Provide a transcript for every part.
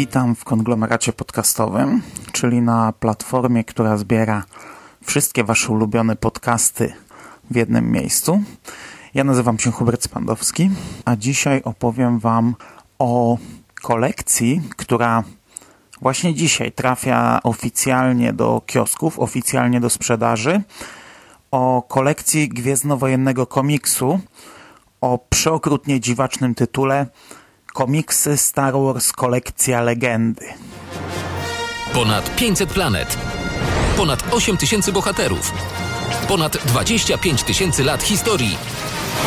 Witam w konglomeracie podcastowym, czyli na platformie, która zbiera wszystkie Wasze ulubione podcasty w jednym miejscu. Ja nazywam się Hubert Spandowski, a dzisiaj opowiem Wam o kolekcji, która właśnie dzisiaj trafia oficjalnie do kiosków, oficjalnie do sprzedaży, o kolekcji gwiezdnowojennego komiksu o przeokrutnie dziwacznym tytule Komiksy Star Wars Kolekcja Legendy. Ponad 500 planet. Ponad 8 tysięcy bohaterów. Ponad 25 tysięcy lat historii.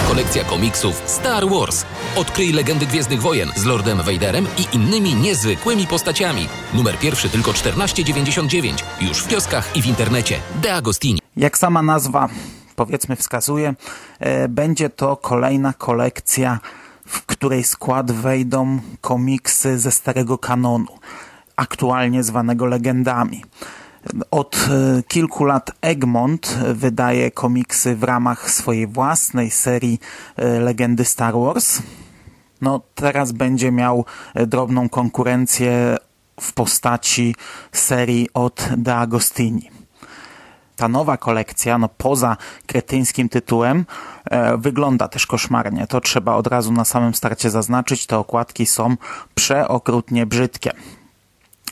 Kolekcja komiksów Star Wars. Odkryj legendy Gwiezdnych Wojen z Lordem Vaderem i innymi niezwykłymi postaciami. Numer pierwszy tylko 14,99. Już w kioskach i w internecie. De Agostini. Jak sama nazwa powiedzmy wskazuje, e, będzie to kolejna kolekcja, w której skład wejdą komiksy ze starego kanonu, aktualnie zwanego legendami. Od e, kilku lat Egmont wydaje komiksy w ramach swojej własnej serii e, Legendy Star Wars. No teraz będzie miał e, drobną konkurencję w postaci serii od De Agostini ta nowa kolekcja, no poza kretyńskim tytułem, e, wygląda też koszmarnie. To trzeba od razu na samym starcie zaznaczyć. Te okładki są przeokrutnie brzydkie.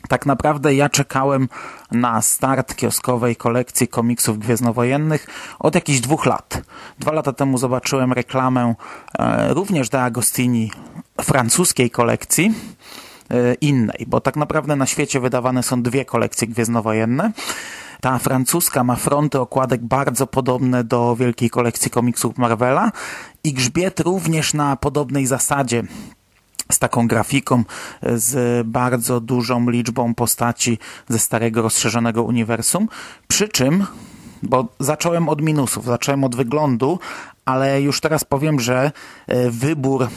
Tak naprawdę ja czekałem na start kioskowej kolekcji komiksów gwiezdnowojennych od jakichś dwóch lat. Dwa lata temu zobaczyłem reklamę e, również de Agostini francuskiej kolekcji e, innej, bo tak naprawdę na świecie wydawane są dwie kolekcje gwiezdnowojenne. Ta francuska ma fronty okładek bardzo podobne do wielkiej kolekcji komiksów Marvela i grzbiet również na podobnej zasadzie z taką grafiką, z bardzo dużą liczbą postaci ze starego rozszerzonego uniwersum. Przy czym, bo zacząłem od minusów, zacząłem od wyglądu, ale już teraz powiem, że e, wybór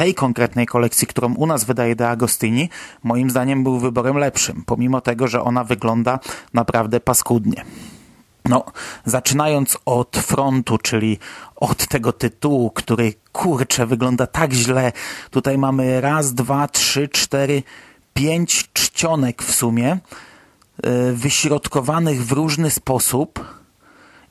tej konkretnej kolekcji, którą u nas wydaje De Agostini, moim zdaniem był wyborem lepszym, pomimo tego, że ona wygląda naprawdę paskudnie. No, zaczynając od frontu, czyli od tego tytułu, który kurczę wygląda tak źle. Tutaj mamy raz, dwa, trzy, cztery, pięć czcionek w sumie, yy, wyśrodkowanych w różny sposób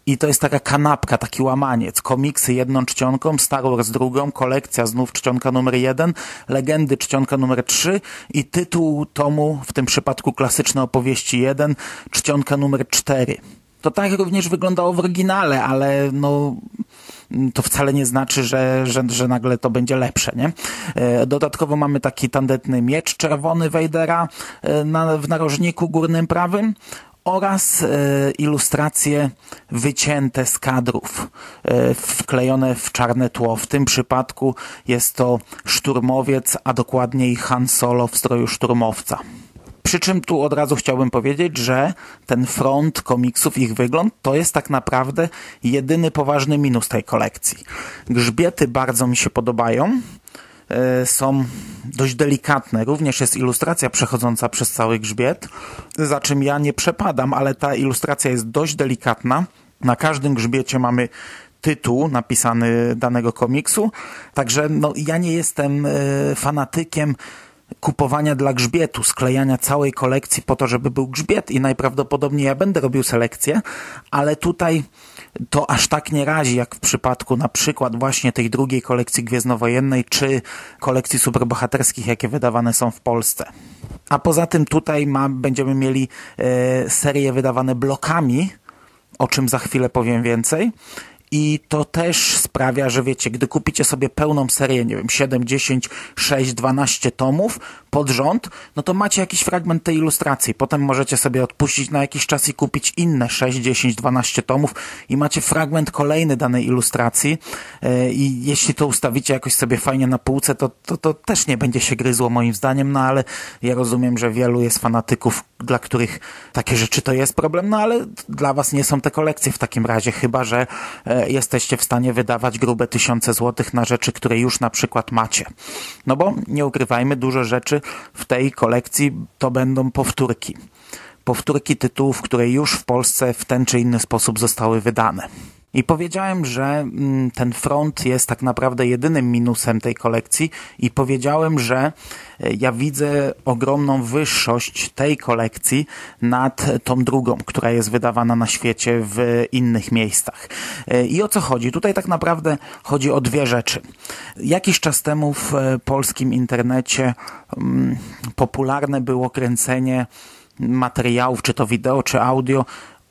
i to jest taka kanapka, taki łamaniec. Komiksy jedną czcionką, Star Wars drugą, kolekcja znów czcionka numer jeden, legendy czcionka numer trzy i tytuł tomu, w tym przypadku klasyczne opowieści jeden, czcionka numer cztery. To tak również wyglądało w oryginale, ale no to wcale nie znaczy, że, że, że nagle to będzie lepsze, nie? E, dodatkowo mamy taki tandetny miecz czerwony Vadera e, na, w narożniku górnym prawym oraz e, ilustracje wycięte z kadrów, e, wklejone w czarne tło. W tym przypadku jest to szturmowiec, a dokładniej Han Solo w stroju szturmowca. Przy czym tu od razu chciałbym powiedzieć, że ten front komiksów, ich wygląd, to jest tak naprawdę jedyny poważny minus tej kolekcji. Grzbiety bardzo mi się podobają, są dość delikatne. Również jest ilustracja przechodząca przez cały grzbiet, za czym ja nie przepadam, ale ta ilustracja jest dość delikatna. Na każdym grzbiecie mamy tytuł napisany danego komiksu, także no, ja nie jestem e, fanatykiem kupowania dla grzbietu, sklejania całej kolekcji po to, żeby był grzbiet i najprawdopodobniej ja będę robił selekcję, ale tutaj to aż tak nie razi, jak w przypadku na przykład właśnie tej drugiej kolekcji gwiezdnowojennej, czy kolekcji superbohaterskich, jakie wydawane są w Polsce. A poza tym tutaj ma, będziemy mieli e, serie wydawane blokami, o czym za chwilę powiem więcej. I to też sprawia, że wiecie, gdy kupicie sobie pełną serię, nie wiem, 7, 10, 6, 12 tomów, pod rząd, no to macie jakiś fragment tej ilustracji. Potem możecie sobie odpuścić na jakiś czas i kupić inne 6, 10, 12 tomów i macie fragment kolejny danej ilustracji e, i jeśli to ustawicie jakoś sobie fajnie na półce, to, to, to też nie będzie się gryzło moim zdaniem, no ale ja rozumiem, że wielu jest fanatyków, dla których takie rzeczy to jest problem, no ale dla was nie są te kolekcje w takim razie, chyba że e, jesteście w stanie wydawać grube tysiące złotych na rzeczy, które już na przykład macie. No bo nie ukrywajmy, dużo rzeczy w tej kolekcji to będą powtórki. Powtórki tytułów, które już w Polsce w ten czy inny sposób zostały wydane. I powiedziałem, że mm, ten front jest tak naprawdę jedynym minusem tej kolekcji i powiedziałem, że e, ja widzę ogromną wyższość tej kolekcji nad tą drugą, która jest wydawana na świecie w innych miejscach. E, I o co chodzi? Tutaj tak naprawdę chodzi o dwie rzeczy. Jakiś czas temu w e, polskim internecie mm, popularne było kręcenie materiałów, czy to wideo, czy audio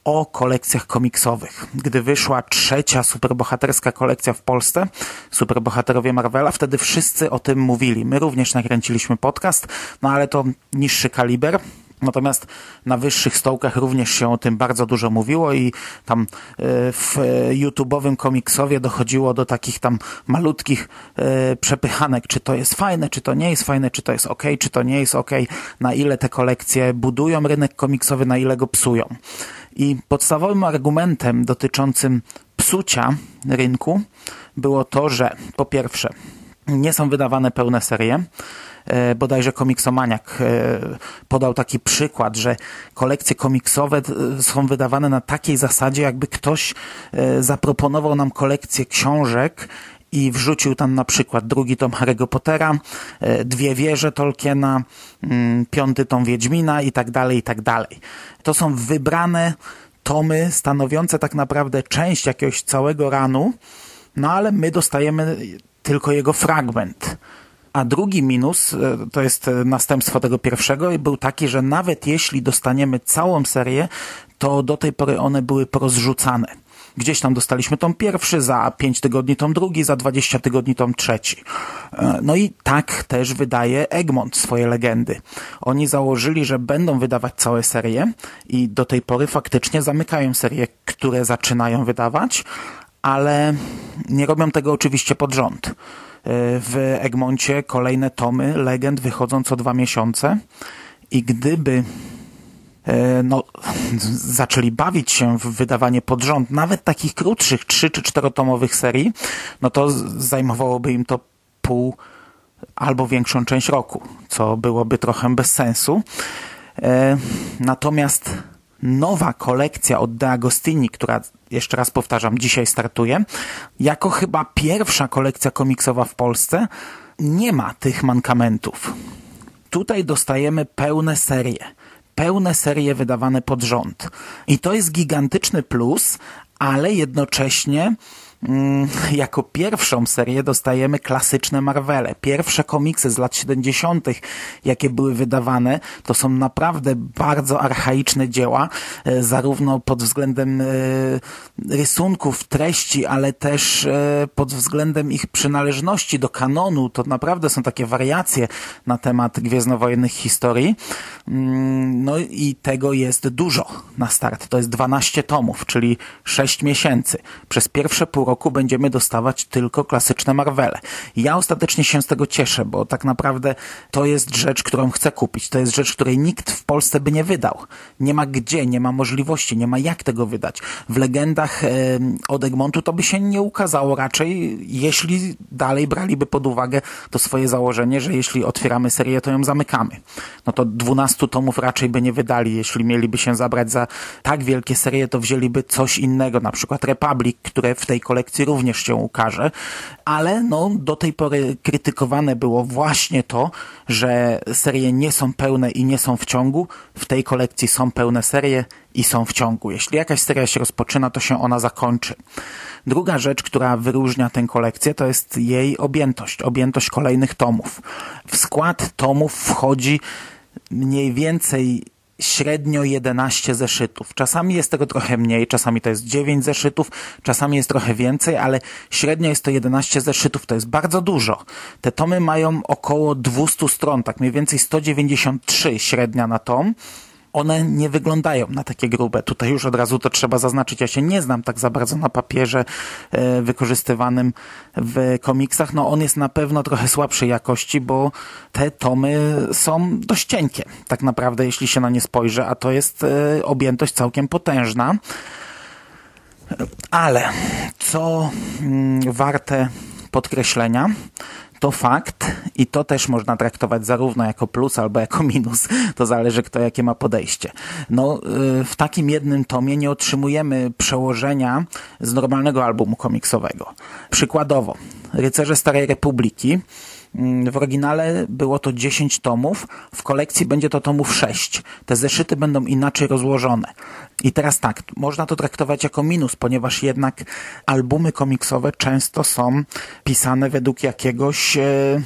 o kolekcjach komiksowych. Gdy wyszła trzecia superbohaterska kolekcja w Polsce, superbohaterowie Marvela, wtedy wszyscy o tym mówili. My również nakręciliśmy podcast, no ale to niższy kaliber. Natomiast na wyższych stołkach również się o tym bardzo dużo mówiło i tam e, w YouTube'owym komiksowie dochodziło do takich tam malutkich e, przepychanek, czy to jest fajne, czy to nie jest fajne, czy to jest ok, czy to nie jest ok, na ile te kolekcje budują rynek komiksowy, na ile go psują. I podstawowym argumentem dotyczącym psucia rynku było to, że po pierwsze nie są wydawane pełne serie, e, bodajże komiksomaniak e, podał taki przykład, że kolekcje komiksowe e, są wydawane na takiej zasadzie, jakby ktoś zaproponował nam kolekcję książek i wrzucił tam na przykład drugi tom Harry'ego Pottera, dwie wieże Tolkiena, mm, piąty tom Wiedźmina i tak dalej, i tak dalej. To są wybrane tomy stanowiące tak naprawdę część jakiegoś całego ranu, no ale my dostajemy tylko jego fragment. A drugi minus, e, to jest następstwo tego pierwszego, był taki, że nawet jeśli dostaniemy całą serię, to do tej pory one były porozrzucane. Gdzieś tam dostaliśmy tom pierwszy, za 5 tygodni tom drugi, za 20 tygodni tom trzeci. E, no i tak też wydaje Egmont swoje legendy. Oni założyli, że będą wydawać całe serie i do tej pory faktycznie zamykają serie, które zaczynają wydawać, ale nie robią tego oczywiście pod rząd. E, w Egmoncie kolejne tomy legend wychodzą co dwa miesiące i gdyby no, zaczęli bawić się w wydawanie pod rząd, nawet takich krótszych, trzy czy czterotomowych serii, no to zajmowałoby im to pół albo większą część roku, co byłoby trochę bez sensu. E, natomiast nowa kolekcja od De Agostini, która jeszcze raz powtarzam, dzisiaj startuje, jako chyba pierwsza kolekcja komiksowa w Polsce, nie ma tych mankamentów. Tutaj dostajemy pełne serie pełne serie wydawane pod rząd. I to jest gigantyczny plus, ale jednocześnie jako pierwszą serię dostajemy klasyczne Marvele. Pierwsze komiksy z lat 70., jakie były wydawane, to są naprawdę bardzo archaiczne dzieła, e, zarówno pod względem e, rysunków, treści, ale też e, pod względem ich przynależności do kanonu. To naprawdę są takie wariacje na temat gwiezdnowojennych historii. Mm, no i tego jest dużo na start. To jest 12 tomów, czyli 6 miesięcy. Przez pierwsze pół roku będziemy dostawać tylko klasyczne Marvele. Ja ostatecznie się z tego cieszę, bo tak naprawdę to jest rzecz, którą chcę kupić. To jest rzecz, której nikt w Polsce by nie wydał. Nie ma gdzie, nie ma możliwości, nie ma jak tego wydać. W legendach e, od Egmontu to by się nie ukazało raczej, jeśli dalej braliby pod uwagę to swoje założenie, że jeśli otwieramy serię, to ją zamykamy. No to 12 tomów raczej by nie wydali. Jeśli mieliby się zabrać za tak wielkie serie, to wzięliby coś innego, na przykład Republic, które w tej kolekcji również się ukaże, ale no, do tej pory krytykowane było właśnie to, że serie nie są pełne i nie są w ciągu. W tej kolekcji są pełne serie i są w ciągu. Jeśli jakaś seria się rozpoczyna, to się ona zakończy. Druga rzecz, która wyróżnia tę kolekcję, to jest jej objętość, objętość kolejnych tomów. W skład tomów wchodzi mniej więcej średnio 11 zeszytów. Czasami jest tego trochę mniej, czasami to jest 9 zeszytów, czasami jest trochę więcej, ale średnio jest to 11 zeszytów. To jest bardzo dużo. Te tomy mają około 200 stron, tak mniej więcej 193 średnia na tom one nie wyglądają na takie grube. Tutaj już od razu to trzeba zaznaczyć. Ja się nie znam tak za bardzo na papierze e, wykorzystywanym w komiksach. No on jest na pewno trochę słabszej jakości, bo te tomy są dość cienkie, tak naprawdę, jeśli się na nie spojrzy, a to jest e, objętość całkiem potężna. Ale co mm, warte podkreślenia, to fakt i to też można traktować zarówno jako plus albo jako minus. To zależy kto jakie ma podejście. No, y, w takim jednym tomie nie otrzymujemy przełożenia z normalnego albumu komiksowego. Przykładowo, Rycerze Starej Republiki w oryginale było to 10 tomów, w kolekcji będzie to tomów 6. Te zeszyty będą inaczej rozłożone. I teraz tak, można to traktować jako minus, ponieważ jednak albumy komiksowe często są pisane według jakiegoś e,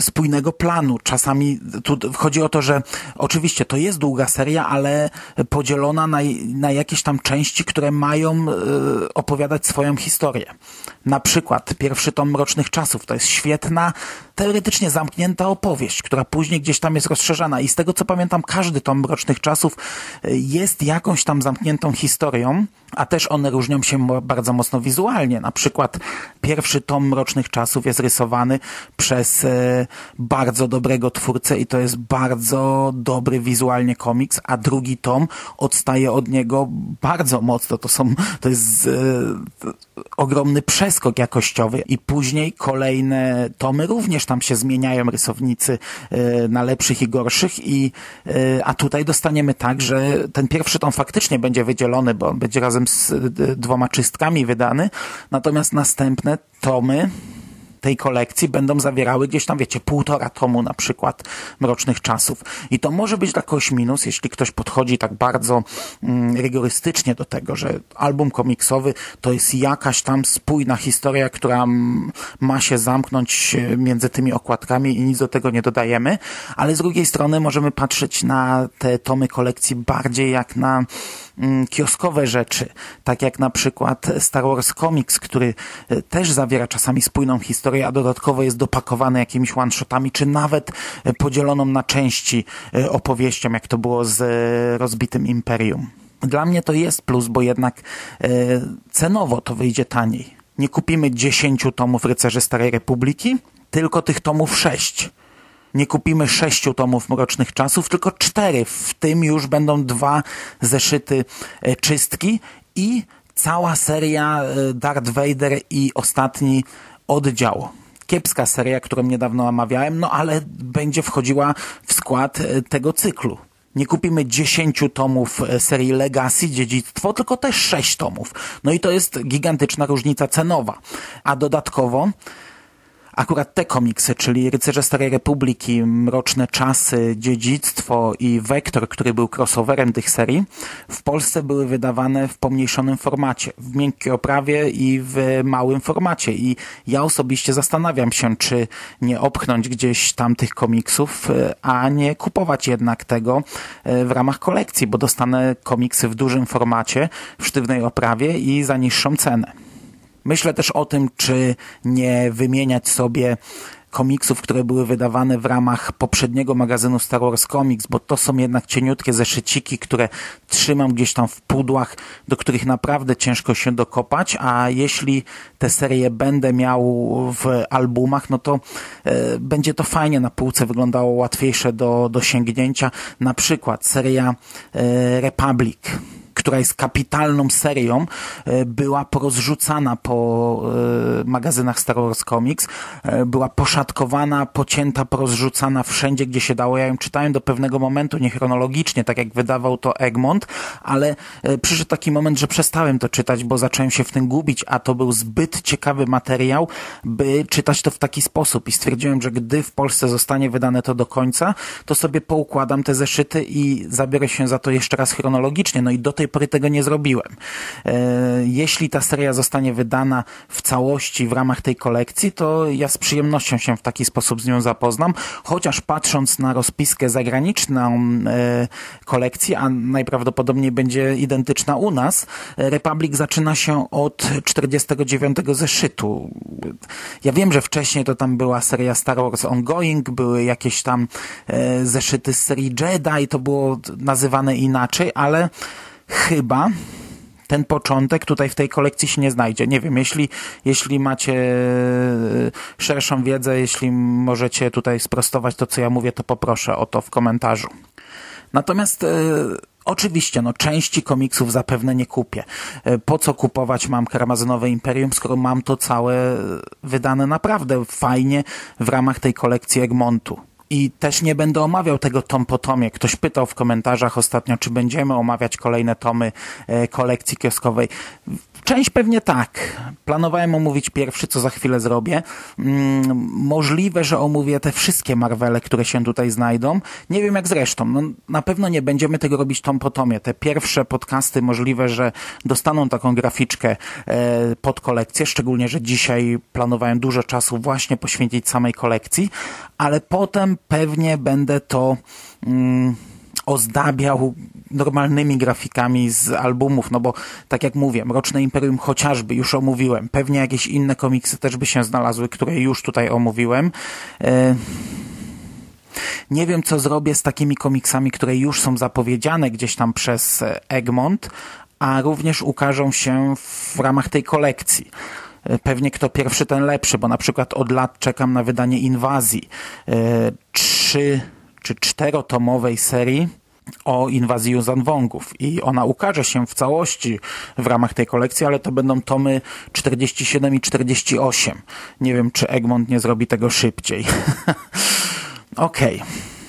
spójnego planu. Czasami tu chodzi o to, że oczywiście to jest długa seria, ale podzielona na, na jakieś tam części, które mają e, opowiadać swoją historię. Na przykład pierwszy tom Mrocznych Czasów to jest świetna, teoretycznie zamknięta opowieść, która później gdzieś tam jest rozszerzana i z tego co pamiętam każdy tom Mrocznych Czasów e, jest jakąś tam zamkniętą historią, a też one różnią się bardzo mocno wizualnie. Na przykład pierwszy tom Mrocznych Czasów jest rysowany przez e, bardzo dobrego twórcę i to jest bardzo dobry wizualnie komiks, a drugi tom odstaje od niego bardzo mocno. To są, to jest e, ogromny przeskok jakościowy i później kolejne tomy również tam się zmieniają rysownicy e, na lepszych i gorszych i e, a tutaj dostaniemy tak, że ten pierwszy tom faktycznie będzie wydzielony, bo on będzie razem z e, dwoma czystkami wydany, natomiast następne tomy tej kolekcji będą zawierały gdzieś tam, wiecie, półtora tomu na przykład Mrocznych Czasów. I to może być dla kogoś minus, jeśli ktoś podchodzi tak bardzo mm, rygorystycznie do tego, że album komiksowy to jest jakaś tam spójna historia, która ma się zamknąć e, między tymi okładkami i nic do tego nie dodajemy, ale z drugiej strony możemy patrzeć na te tomy kolekcji bardziej jak na Mm, kioskowe rzeczy, tak jak na przykład Star Wars Comics, który e, też zawiera czasami spójną historię, a dodatkowo jest dopakowany jakimiś one-shotami, czy nawet e, podzieloną na części e, opowieścią, jak to było z rozbitym Imperium. Dla mnie to jest plus, bo jednak cenowo to wyjdzie taniej. Nie kupimy 10 tomów Rycerzy Starej Republiki, tylko tych tomów 6 nie kupimy sześciu tomów Mrocznych Czasów, tylko cztery. W tym już będą dwa zeszyty e, czystki i cała seria e, Darth Vader i ostatni oddział. Kiepska seria, którą niedawno omawiałem, no ale będzie wchodziła w skład e, tego cyklu. Nie kupimy dziesięciu tomów serii Legacy, Dziedzictwo, tylko też sześć tomów. No i to jest gigantyczna różnica cenowa. A dodatkowo akurat te komiksy, czyli Rycerze Starej Republiki, Mroczne Czasy, Dziedzictwo i Vektor, który był crossoverem tych serii, w Polsce były wydawane w pomniejszonym formacie, w miękkiej oprawie i w małym formacie. I ja osobiście zastanawiam się, czy nie opchnąć gdzieś tam tych komiksów, e, a nie kupować jednak tego e, w ramach kolekcji, bo dostanę komiksy w dużym formacie, w sztywnej oprawie i za niższą cenę. Myślę też o tym, czy nie wymieniać sobie komiksów, które były wydawane w ramach poprzedniego magazynu Star Wars Comics, bo to są jednak cieniutkie zeszyciki, które trzymam gdzieś tam w pudłach, do których naprawdę ciężko się dokopać, a jeśli te serie będę miał w albumach, no to e, będzie to fajnie na półce wyglądało, łatwiejsze do, do sięgnięcia. Na przykład seria e, Republic która jest kapitalną serią, e, była porozrzucana po e, magazynach Star Wars Comics, e, była poszatkowana, pocięta, porozrzucana wszędzie, gdzie się dało. Ja ją czytałem do pewnego momentu, nie chronologicznie, tak jak wydawał to Egmont, ale przyszedł taki moment, że przestałem to czytać, bo zacząłem się w tym gubić, a to był zbyt ciekawy materiał, by czytać to w taki sposób i stwierdziłem, że gdy w Polsce zostanie wydane to do końca, to sobie poukładam te zeszyty i zabiorę się za to jeszcze raz chronologicznie. No i do tej pory tego nie zrobiłem. E, jeśli ta seria zostanie wydana w całości w ramach tej kolekcji, to ja z przyjemnością się w taki sposób z nią zapoznam, chociaż patrząc na rozpiskę zagraniczną e, kolekcji, a najprawdopodobniej będzie identyczna u nas, Republic zaczyna się od 49 zeszytu. Ja wiem, że wcześniej to tam była seria Star Wars Ongoing, były jakieś tam e, zeszyty z serii Jedi, to było nazywane inaczej, ale chyba ten początek tutaj w tej kolekcji się nie znajdzie. Nie wiem, jeśli, jeśli macie e, szerszą wiedzę, jeśli możecie tutaj sprostować to, co ja mówię, to poproszę o to w komentarzu. Natomiast e, Oczywiście, no części komiksów zapewne nie kupię. E, po co kupować mam Karmazynowe Imperium, skoro mam to całe wydane naprawdę fajnie w ramach tej kolekcji Egmontu. I też nie będę omawiał tego tom po tomie. Ktoś pytał w komentarzach ostatnio, czy będziemy omawiać kolejne tomy e, kolekcji kioskowej. Część pewnie tak. Planowałem omówić pierwszy, co za chwilę zrobię. Mm, możliwe, że omówię te wszystkie Marvele, które się tutaj znajdą. Nie wiem jak zresztą. No, na pewno nie będziemy tego robić tom po tomie. Te pierwsze podcasty możliwe, że dostaną taką graficzkę e, pod kolekcję, szczególnie, że dzisiaj planowałem dużo czasu właśnie poświęcić samej kolekcji, ale potem pewnie będę to... Mm, ozdabiał normalnymi grafikami z albumów, no bo tak jak mówię, Mroczne Imperium chociażby już omówiłem, pewnie jakieś inne komiksy też by się znalazły, które już tutaj omówiłem. E, nie wiem, co zrobię z takimi komiksami, które już są zapowiedziane gdzieś tam przez Egmont, a również ukażą się w ramach tej kolekcji e, pewnie kto pierwszy, ten lepszy, bo na przykład od lat czekam na wydanie Inwazji. E, trzy czy czterotomowej serii o inwazji Zanwongów i ona ukaże się w całości w ramach tej kolekcji, ale to będą tomy 47 i 48. Nie wiem, czy Egmont nie zrobi tego szybciej. Okej. Okay.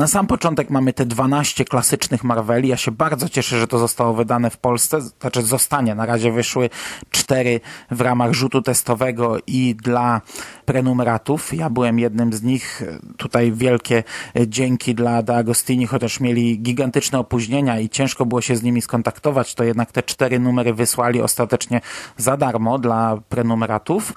Na sam początek mamy te 12 klasycznych Marveli. Ja się bardzo cieszę, że to zostało wydane w Polsce. Znaczy zostanie. Na razie wyszły cztery w ramach rzutu testowego i dla prenumeratów. Ja byłem jednym z nich. Tutaj wielkie dzięki dla D'Agostini, chociaż mieli gigantyczne opóźnienia i ciężko było się z nimi skontaktować, to jednak te cztery numery wysłali ostatecznie za darmo dla prenumeratów.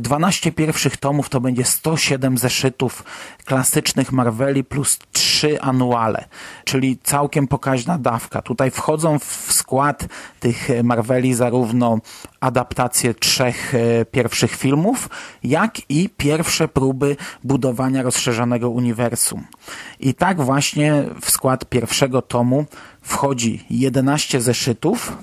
12 pierwszych tomów to będzie 107 zeszytów klasycznych Marveli plus trzy anuale, czyli całkiem pokaźna dawka. Tutaj wchodzą w skład tych Marveli zarówno adaptacje trzech e, pierwszych filmów, jak i pierwsze próby budowania rozszerzonego uniwersum. I tak właśnie w skład pierwszego tomu wchodzi 11 zeszytów,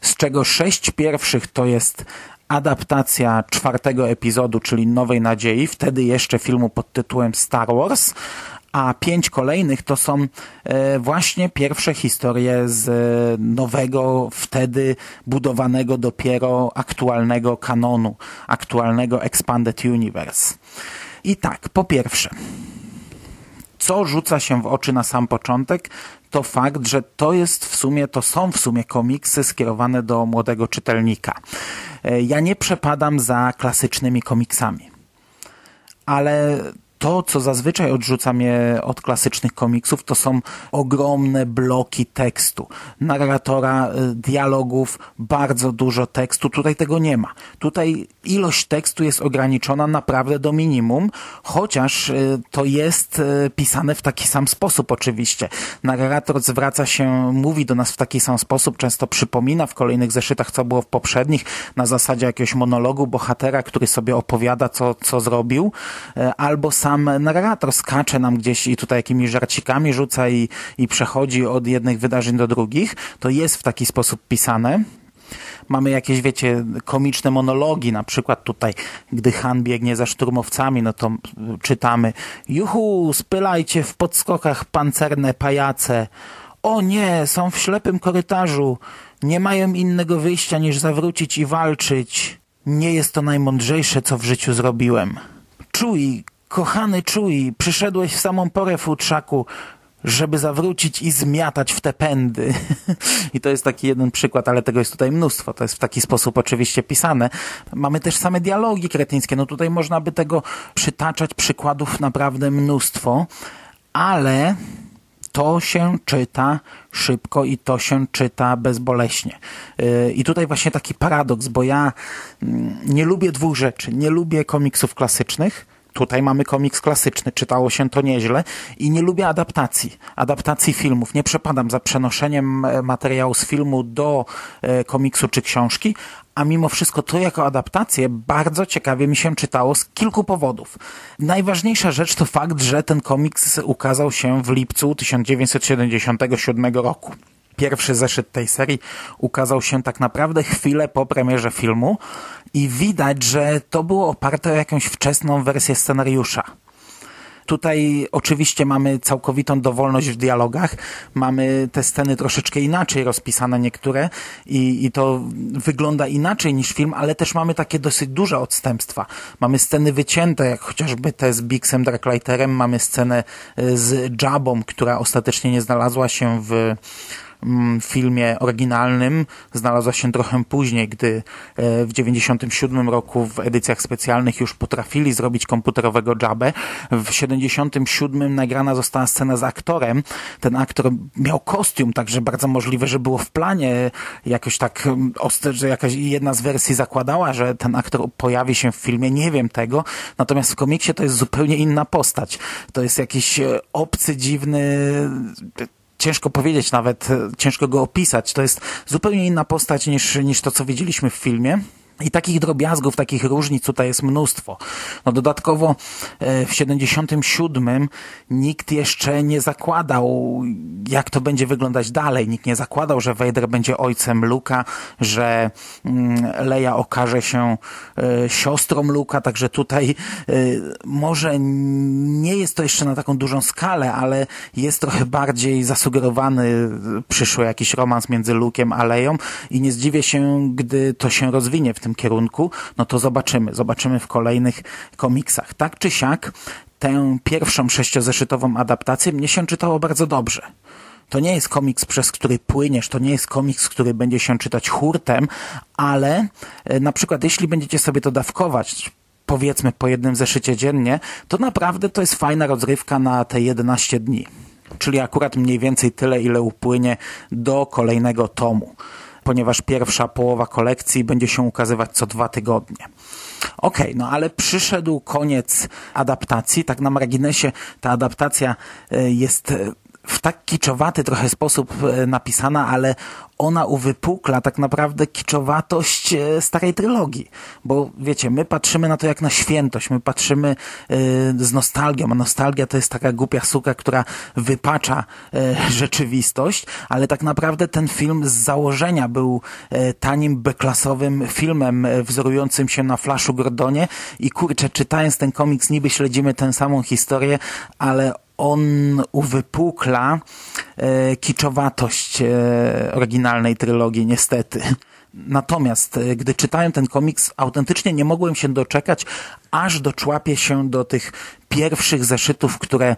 z czego sześć pierwszych to jest adaptacja czwartego epizodu, czyli Nowej Nadziei, wtedy jeszcze filmu pod tytułem Star Wars, a pięć kolejnych to są e, właśnie pierwsze historie z nowego, wtedy budowanego dopiero aktualnego kanonu, aktualnego Expanded Universe. I tak, po pierwsze, co rzuca się w oczy na sam początek, to fakt, że to jest w sumie, to są w sumie komiksy skierowane do młodego czytelnika. E, ja nie przepadam za klasycznymi komiksami, ale to, co zazwyczaj odrzuca mnie od klasycznych komiksów, to są ogromne bloki tekstu. Narratora, y, dialogów, bardzo dużo tekstu. Tutaj tego nie ma. Tutaj ilość tekstu jest ograniczona naprawdę do minimum, chociaż y, to jest y, pisane w taki sam sposób oczywiście. Narrator zwraca się, mówi do nas w taki sam sposób, często przypomina w kolejnych zeszytach, co było w poprzednich, na zasadzie jakiegoś monologu bohatera, który sobie opowiada, co, co zrobił, albo sam sam narrator skacze nam gdzieś i tutaj jakimiś żarcikami rzuca i, i przechodzi od jednych wydarzeń do drugich, to jest w taki sposób pisane. Mamy jakieś, wiecie, komiczne monologi, na przykład tutaj, gdy Han biegnie za szturmowcami, no to czytamy Juhu, spylajcie w podskokach pancerne pajace. O nie, są w ślepym korytarzu. Nie mają innego wyjścia niż zawrócić i walczyć. Nie jest to najmądrzejsze, co w życiu zrobiłem. Czuj, Kochany czuj, przyszedłeś w samą porę, futrzaku, żeby zawrócić i zmiatać w te pędy. I to jest taki jeden przykład, ale tego jest tutaj mnóstwo. To jest w taki sposób oczywiście pisane. Mamy też same dialogi kretyńskie. No tutaj można by tego przytaczać przykładów naprawdę mnóstwo, ale to się czyta szybko i to się czyta bezboleśnie. Yy, I tutaj właśnie taki paradoks, bo ja mm, nie lubię dwóch rzeczy. Nie lubię komiksów klasycznych, Tutaj mamy komiks klasyczny, czytało się to nieźle i nie lubię adaptacji, adaptacji filmów. Nie przepadam za przenoszeniem e, materiału z filmu do e, komiksu czy książki, a mimo wszystko to jako adaptację bardzo ciekawie mi się czytało z kilku powodów. Najważniejsza rzecz to fakt, że ten komiks ukazał się w lipcu 1977 roku. Pierwszy zeszyt tej serii ukazał się tak naprawdę chwilę po premierze filmu i widać, że to było oparte o jakąś wczesną wersję scenariusza. Tutaj oczywiście mamy całkowitą dowolność w dialogach, mamy te sceny troszeczkę inaczej rozpisane niektóre i, i to wygląda inaczej niż film, ale też mamy takie dosyć duże odstępstwa. Mamy sceny wycięte, jak chociażby te z Bixem Darklighterem, mamy scenę y, z Jabą, która ostatecznie nie znalazła się w Mm, filmie oryginalnym znalazła się trochę później, gdy e, w 97 roku w edycjach specjalnych już potrafili zrobić komputerowego Jabę. W 77 nagrana została scena z aktorem. Ten aktor miał kostium, także bardzo możliwe, że było w planie jakoś tak, mm, że jakaś jedna z wersji zakładała, że ten aktor pojawi się w filmie. Nie wiem tego. Natomiast w komiksie to jest zupełnie inna postać. To jest jakiś e, obcy, dziwny ciężko powiedzieć nawet, e, ciężko go opisać. To jest zupełnie inna postać niż, niż to, co widzieliśmy w filmie. I takich drobiazgów, takich różnic tutaj jest mnóstwo. No dodatkowo e, w 77 nikt jeszcze nie zakładał, jak to będzie wyglądać dalej. Nikt nie zakładał, że Vader będzie ojcem Luka, że mm, Leia okaże się e, siostrą Luka, także tutaj e, może nie jest to jeszcze na taką dużą skalę, ale jest trochę bardziej zasugerowany przyszły jakiś romans między Lukiem a Leją i nie zdziwię się, gdy to się rozwinie w tym kierunku, no to zobaczymy. Zobaczymy w kolejnych komiksach. Tak czy siak, tę pierwszą sześciozeszytową adaptację mnie się czytało bardzo dobrze. To nie jest komiks, przez który płyniesz, to nie jest komiks, który będzie się czytać hurtem, ale e, na przykład jeśli będziecie sobie to dawkować, powiedzmy po jednym zeszycie dziennie, to naprawdę to jest fajna rozrywka na te 11 dni. Czyli akurat mniej więcej tyle, ile upłynie do kolejnego tomu ponieważ pierwsza połowa kolekcji będzie się ukazywać co dwa tygodnie. Okej, okay, no ale przyszedł koniec adaptacji. Tak na marginesie ta adaptacja e, jest e, w tak kiczowaty trochę sposób e, napisana, ale ona uwypukla tak naprawdę kiczowatość e, starej trylogii. Bo wiecie, my patrzymy na to jak na świętość, my patrzymy e, z nostalgią, a nostalgia to jest taka głupia suka, która wypacza rzeczywistość, ale tak naprawdę ten film z założenia był tanim beklasowym filmem wzorującym się na Flashu Gordonie i kurczę, czytając ten komiks niby śledzimy tę samą historię, ale on uwypukla e, kiczowatość e, oryginalnej trylogii, niestety. Natomiast e, gdy czytałem ten komiks, autentycznie nie mogłem się doczekać, aż doczłapię się do tych pierwszych zeszytów, które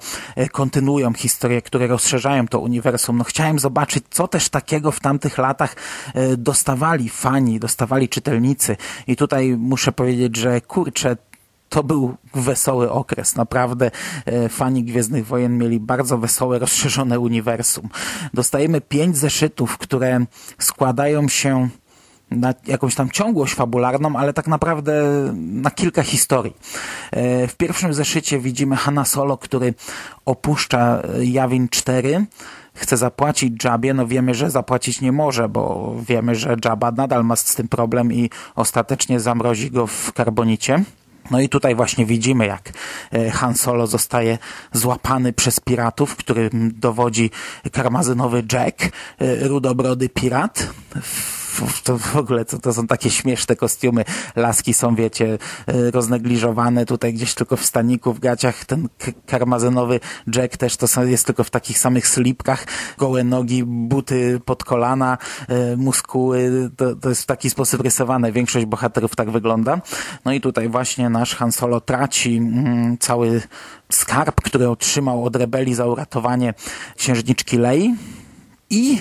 kontynuują historię, które rozszerzają to uniwersum. No chciałem zobaczyć, co też takiego w tamtych latach dostawali fani, dostawali czytelnicy. I tutaj muszę powiedzieć, że kurczę, to był wesoły okres. Naprawdę e, fani Gwiezdnych Wojen mieli bardzo wesołe, rozszerzone uniwersum. Dostajemy pięć zeszytów, które składają się na jakąś tam ciągłość fabularną, ale tak naprawdę na kilka historii. E, w pierwszym zeszycie widzimy Hanna Solo, który opuszcza Jawin 4, chce zapłacić Jabie, no wiemy, że zapłacić nie może, bo wiemy, że Jabba nadal ma z tym problem i ostatecznie zamrozi go w karbonicie. No i tutaj właśnie widzimy, jak e, Han Solo zostaje złapany przez piratów, którym dowodzi karmazynowy Jack, e, rudobrody pirat to w ogóle to, to są takie śmieszne kostiumy. Laski są, wiecie, e, roznegliżowane tutaj gdzieś tylko w staniku, w gaciach. Ten karmazynowy Jack też to jest tylko w takich samych slipkach. Gołe nogi, buty pod kolana, e, muskuły. To, to jest w taki sposób rysowane. Większość bohaterów tak wygląda. No i tutaj właśnie nasz Han Solo traci mm, cały skarb, który otrzymał od rebelii za uratowanie księżniczki Lei i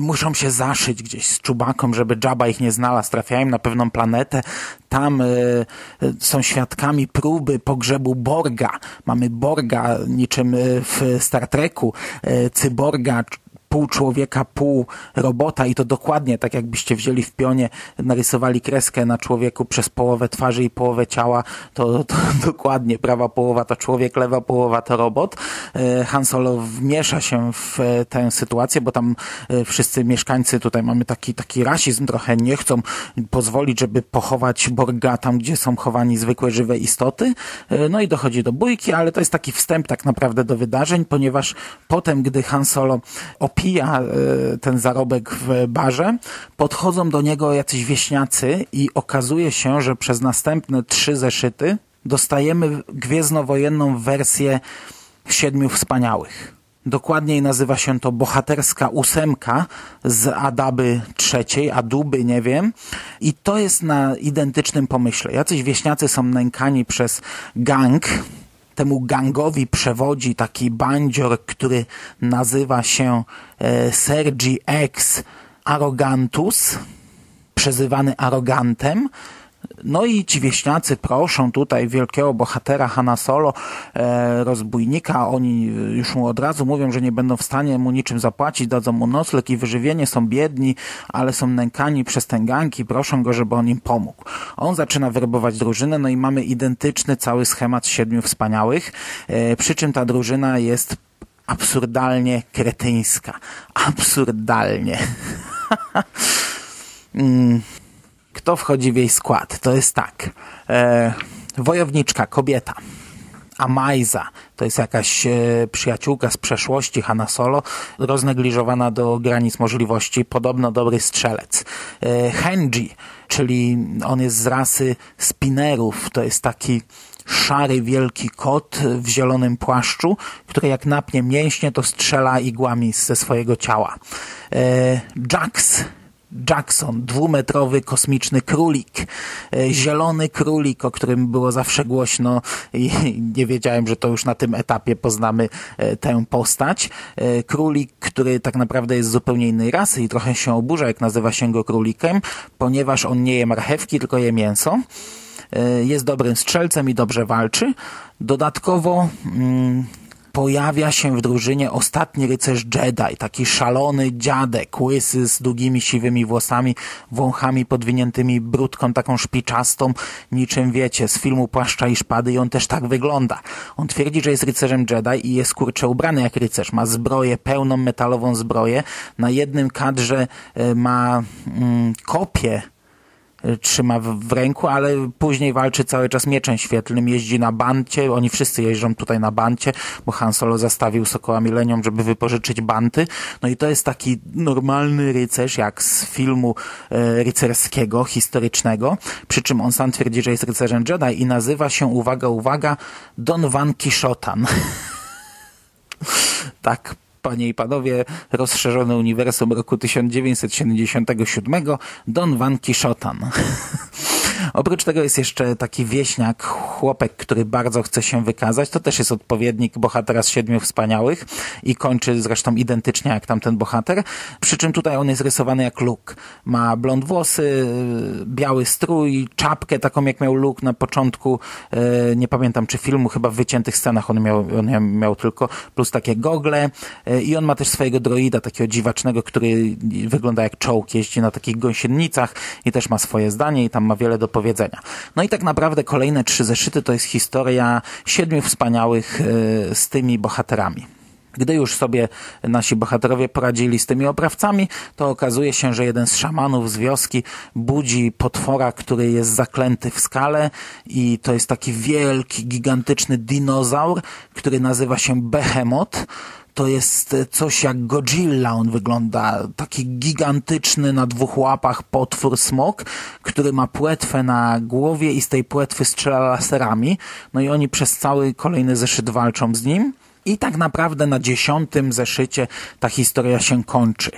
muszą się zaszyć gdzieś z czubaką, żeby Jabba ich nie znalazł. Trafiają na pewną planetę, tam y, są świadkami próby pogrzebu Borga. Mamy Borga niczym w Star Treku, y, cyborga, pół człowieka, pół robota i to dokładnie tak jakbyście wzięli w pionie, narysowali kreskę na człowieku przez połowę twarzy i połowę ciała, to, to dokładnie prawa połowa to człowiek, lewa połowa to robot. E, Han Solo wmiesza się w e, tę sytuację, bo tam e, wszyscy mieszkańcy, tutaj mamy taki, taki rasizm trochę, nie chcą pozwolić, żeby pochować Borga tam, gdzie są chowani zwykłe żywe istoty. No i dochodzi do bójki, ale to jest taki wstęp tak naprawdę do wydarzeń, ponieważ potem, gdy Han Solo opisuje pija e, ten zarobek w barze, podchodzą do niego jacyś wieśniacy i okazuje się, że przez następne trzy zeszyty dostajemy gwiezdnowojenną wersję Siedmiu Wspaniałych. Dokładniej nazywa się to Bohaterska Ósemka z Adaby trzeciej, Aduby, nie wiem. I to jest na identycznym pomyśle. Jacyś wieśniacy są nękani przez gang, temu gangowi przewodzi taki bandzior, który nazywa się e, Sergi X Arrogantus, przezywany Arogantem. No i ci wieśniacy proszą tutaj wielkiego bohatera Hanna Solo, e, rozbójnika. Oni już mu od razu mówią, że nie będą w stanie mu niczym zapłacić, dadzą mu nocleg i wyżywienie, są biedni, ale są nękani przez ten gang i proszą go, żeby on im pomógł. On zaczyna werbować drużynę, no i mamy identyczny cały schemat Siedmiu Wspaniałych, e, przy czym ta drużyna jest absurdalnie kretyńska. Absurdalnie. mm kto wchodzi w jej skład? To jest tak. E, wojowniczka, kobieta. Amaiza, to jest jakaś e, przyjaciółka z przeszłości Hanna Solo, roznegliżowana do granic możliwości, podobno dobry strzelec. E, Henji, czyli on jest z rasy spinerów, to jest taki szary wielki kot w zielonym płaszczu, który jak napnie mięśnie, to strzela igłami ze swojego ciała. E, Jax, Jackson, dwumetrowy kosmiczny królik, e, zielony królik, o którym było zawsze głośno i nie wiedziałem, że to już na tym etapie poznamy e, tę postać. E, królik, który tak naprawdę jest zupełnie innej rasy i trochę się oburza, jak nazywa się go królikiem, ponieważ on nie je marchewki, tylko je mięso jest dobrym strzelcem i dobrze walczy. Dodatkowo mm, pojawia się w drużynie ostatni rycerz Jedi, taki szalony dziadek, łysy z długimi siwymi włosami, wąchami podwiniętymi brudką taką szpiczastą, niczym wiecie, z filmu Płaszcza i Szpady i on też tak wygląda. On twierdzi, że jest rycerzem Jedi i jest kurczę ubrany jak rycerz. Ma zbroję, pełną metalową zbroję. Na jednym kadrze e, ma mm, kopię trzyma w, ręku, ale później walczy cały czas mieczem świetlnym, jeździ na bancie, oni wszyscy jeżdżą tutaj na bancie, bo Han Solo zastawił Sokoła Milenium, żeby wypożyczyć banty, no i to jest taki normalny rycerz, jak z filmu e, rycerskiego, historycznego, przy czym on sam twierdzi, że jest rycerzem Jedi i nazywa się, uwaga, uwaga, Don Van Quixotan. tak Panie i panowie, rozszerzone uniwersum roku 1977 Don Van Quixotan. Oprócz tego jest jeszcze taki wieśniak, chłopek, który bardzo chce się wykazać. To też jest odpowiednik bohatera z Siedmiu Wspaniałych i kończy zresztą identycznie jak tamten bohater. Przy czym tutaj on jest rysowany jak Luke. Ma blond włosy, biały strój, czapkę taką jak miał Luke na początku, e, nie pamiętam czy filmu, chyba w wyciętych scenach on miał, on miał tylko, plus takie gogle e, i on ma też swojego droida, takiego dziwacznego, który wygląda jak czołg, jeździ na takich gąsienicach i też ma swoje zdanie i tam ma wiele do powiedzenia. No i tak naprawdę kolejne trzy zeszyty to jest historia siedmiu wspaniałych e, z tymi bohaterami. Gdy już sobie nasi bohaterowie poradzili z tymi oprawcami, to okazuje się, że jeden z szamanów z wioski budzi potwora, który jest zaklęty w skale i to jest taki wielki, gigantyczny dinozaur, który nazywa się Behemoth to jest coś jak Godzilla, on wygląda taki gigantyczny na dwóch łapach potwór smok, który ma płetwę na głowie i z tej płetwy strzela laserami, no i oni przez cały kolejny zeszyt walczą z nim. I tak naprawdę na dziesiątym zeszycie ta historia się kończy.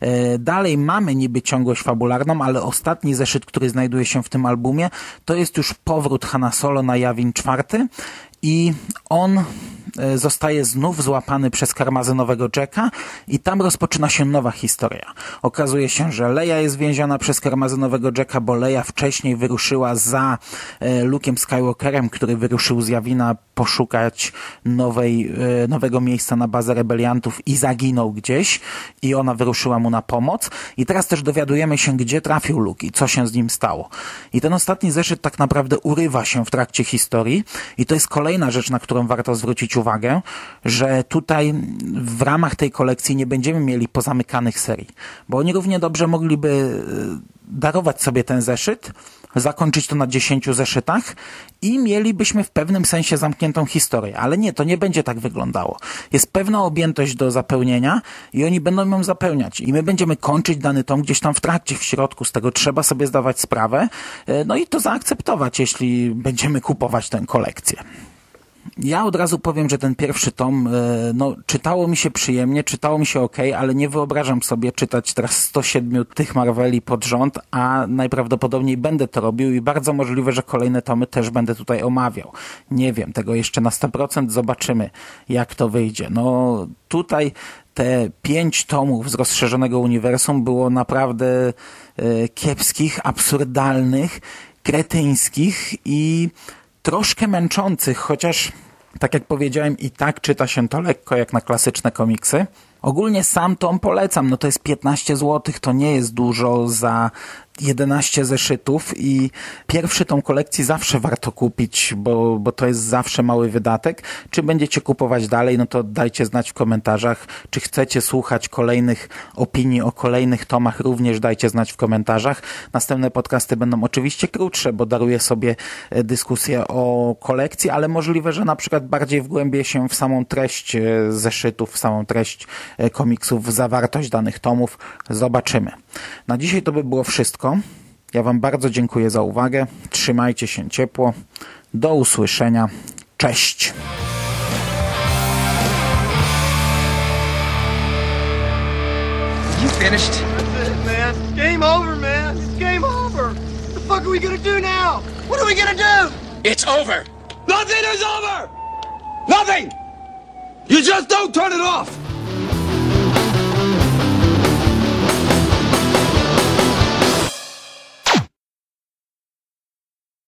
E, dalej mamy niby ciągłość fabularną, ale ostatni zeszyt, który znajduje się w tym albumie, to jest już powrót Hanna Solo na Jawin czwarty i on zostaje znów złapany przez karmazynowego Jacka i tam rozpoczyna się nowa historia. Okazuje się, że Leia jest więziona przez karmazynowego Jacka, bo Leia wcześniej wyruszyła za e, Luke'em Skywalkerem, który wyruszył z Jawina poszukać nowej, e, nowego miejsca na bazę rebeliantów i zaginął gdzieś i ona wyruszyła mu na pomoc. I teraz też dowiadujemy się, gdzie trafił Luke i co się z nim stało. I ten ostatni zeszyt tak naprawdę urywa się w trakcie historii i to jest kolejna rzecz, na którą warto zwrócić uwagę, że tutaj w ramach tej kolekcji nie będziemy mieli pozamykanych serii, bo oni równie dobrze mogliby e, darować sobie ten zeszyt, zakończyć to na 10 zeszytach i mielibyśmy w pewnym sensie zamkniętą historię. Ale nie, to nie będzie tak wyglądało. Jest pewna objętość do zapełnienia i oni będą ją zapełniać. I my będziemy kończyć dany tom gdzieś tam w trakcie, w środku. Z tego trzeba sobie zdawać sprawę. E, No i to zaakceptować, jeśli będziemy kupować tę kolekcję. Ja od razu powiem, że ten pierwszy tom, e, no, czytało mi się przyjemnie, czytało mi się ok, ale nie wyobrażam sobie czytać teraz 107 tych Marveli pod rząd, a najprawdopodobniej będę to robił i bardzo możliwe, że kolejne tomy też będę tutaj omawiał. Nie wiem, tego jeszcze na 100% zobaczymy, jak to wyjdzie. No, tutaj te pięć tomów z rozszerzonego uniwersum było naprawdę e, kiepskich, absurdalnych, kretyńskich i troszkę męczących, chociaż tak jak powiedziałem i tak czyta się to lekko jak na klasyczne komiksy. Ogólnie sam tom polecam, no to jest 15 zł, to nie jest dużo za 11 zeszytów i pierwszy tom kolekcji zawsze warto kupić, bo, bo to jest zawsze mały wydatek. Czy będziecie kupować dalej, no to dajcie znać w komentarzach. Czy chcecie słuchać kolejnych opinii o kolejnych tomach, również dajcie znać w komentarzach. Następne podcasty będą oczywiście krótsze, bo daruję sobie e, dyskusję o kolekcji, ale możliwe, że na przykład bardziej wgłębię się w samą treść e, zeszytów, w samą treść e, komiksów, w zawartość danych tomów. Zobaczymy. Na dzisiaj to by było wszystko. Ja Wam bardzo dziękuję za uwagę. Trzymajcie się ciepło. Do usłyszenia. Cześć. You finished? That's it, man. Game over, man. It's game over. What the fuck are we gonna do now? What are we gonna do? It's over. Nothing is over! Nothing! You just don't turn it off!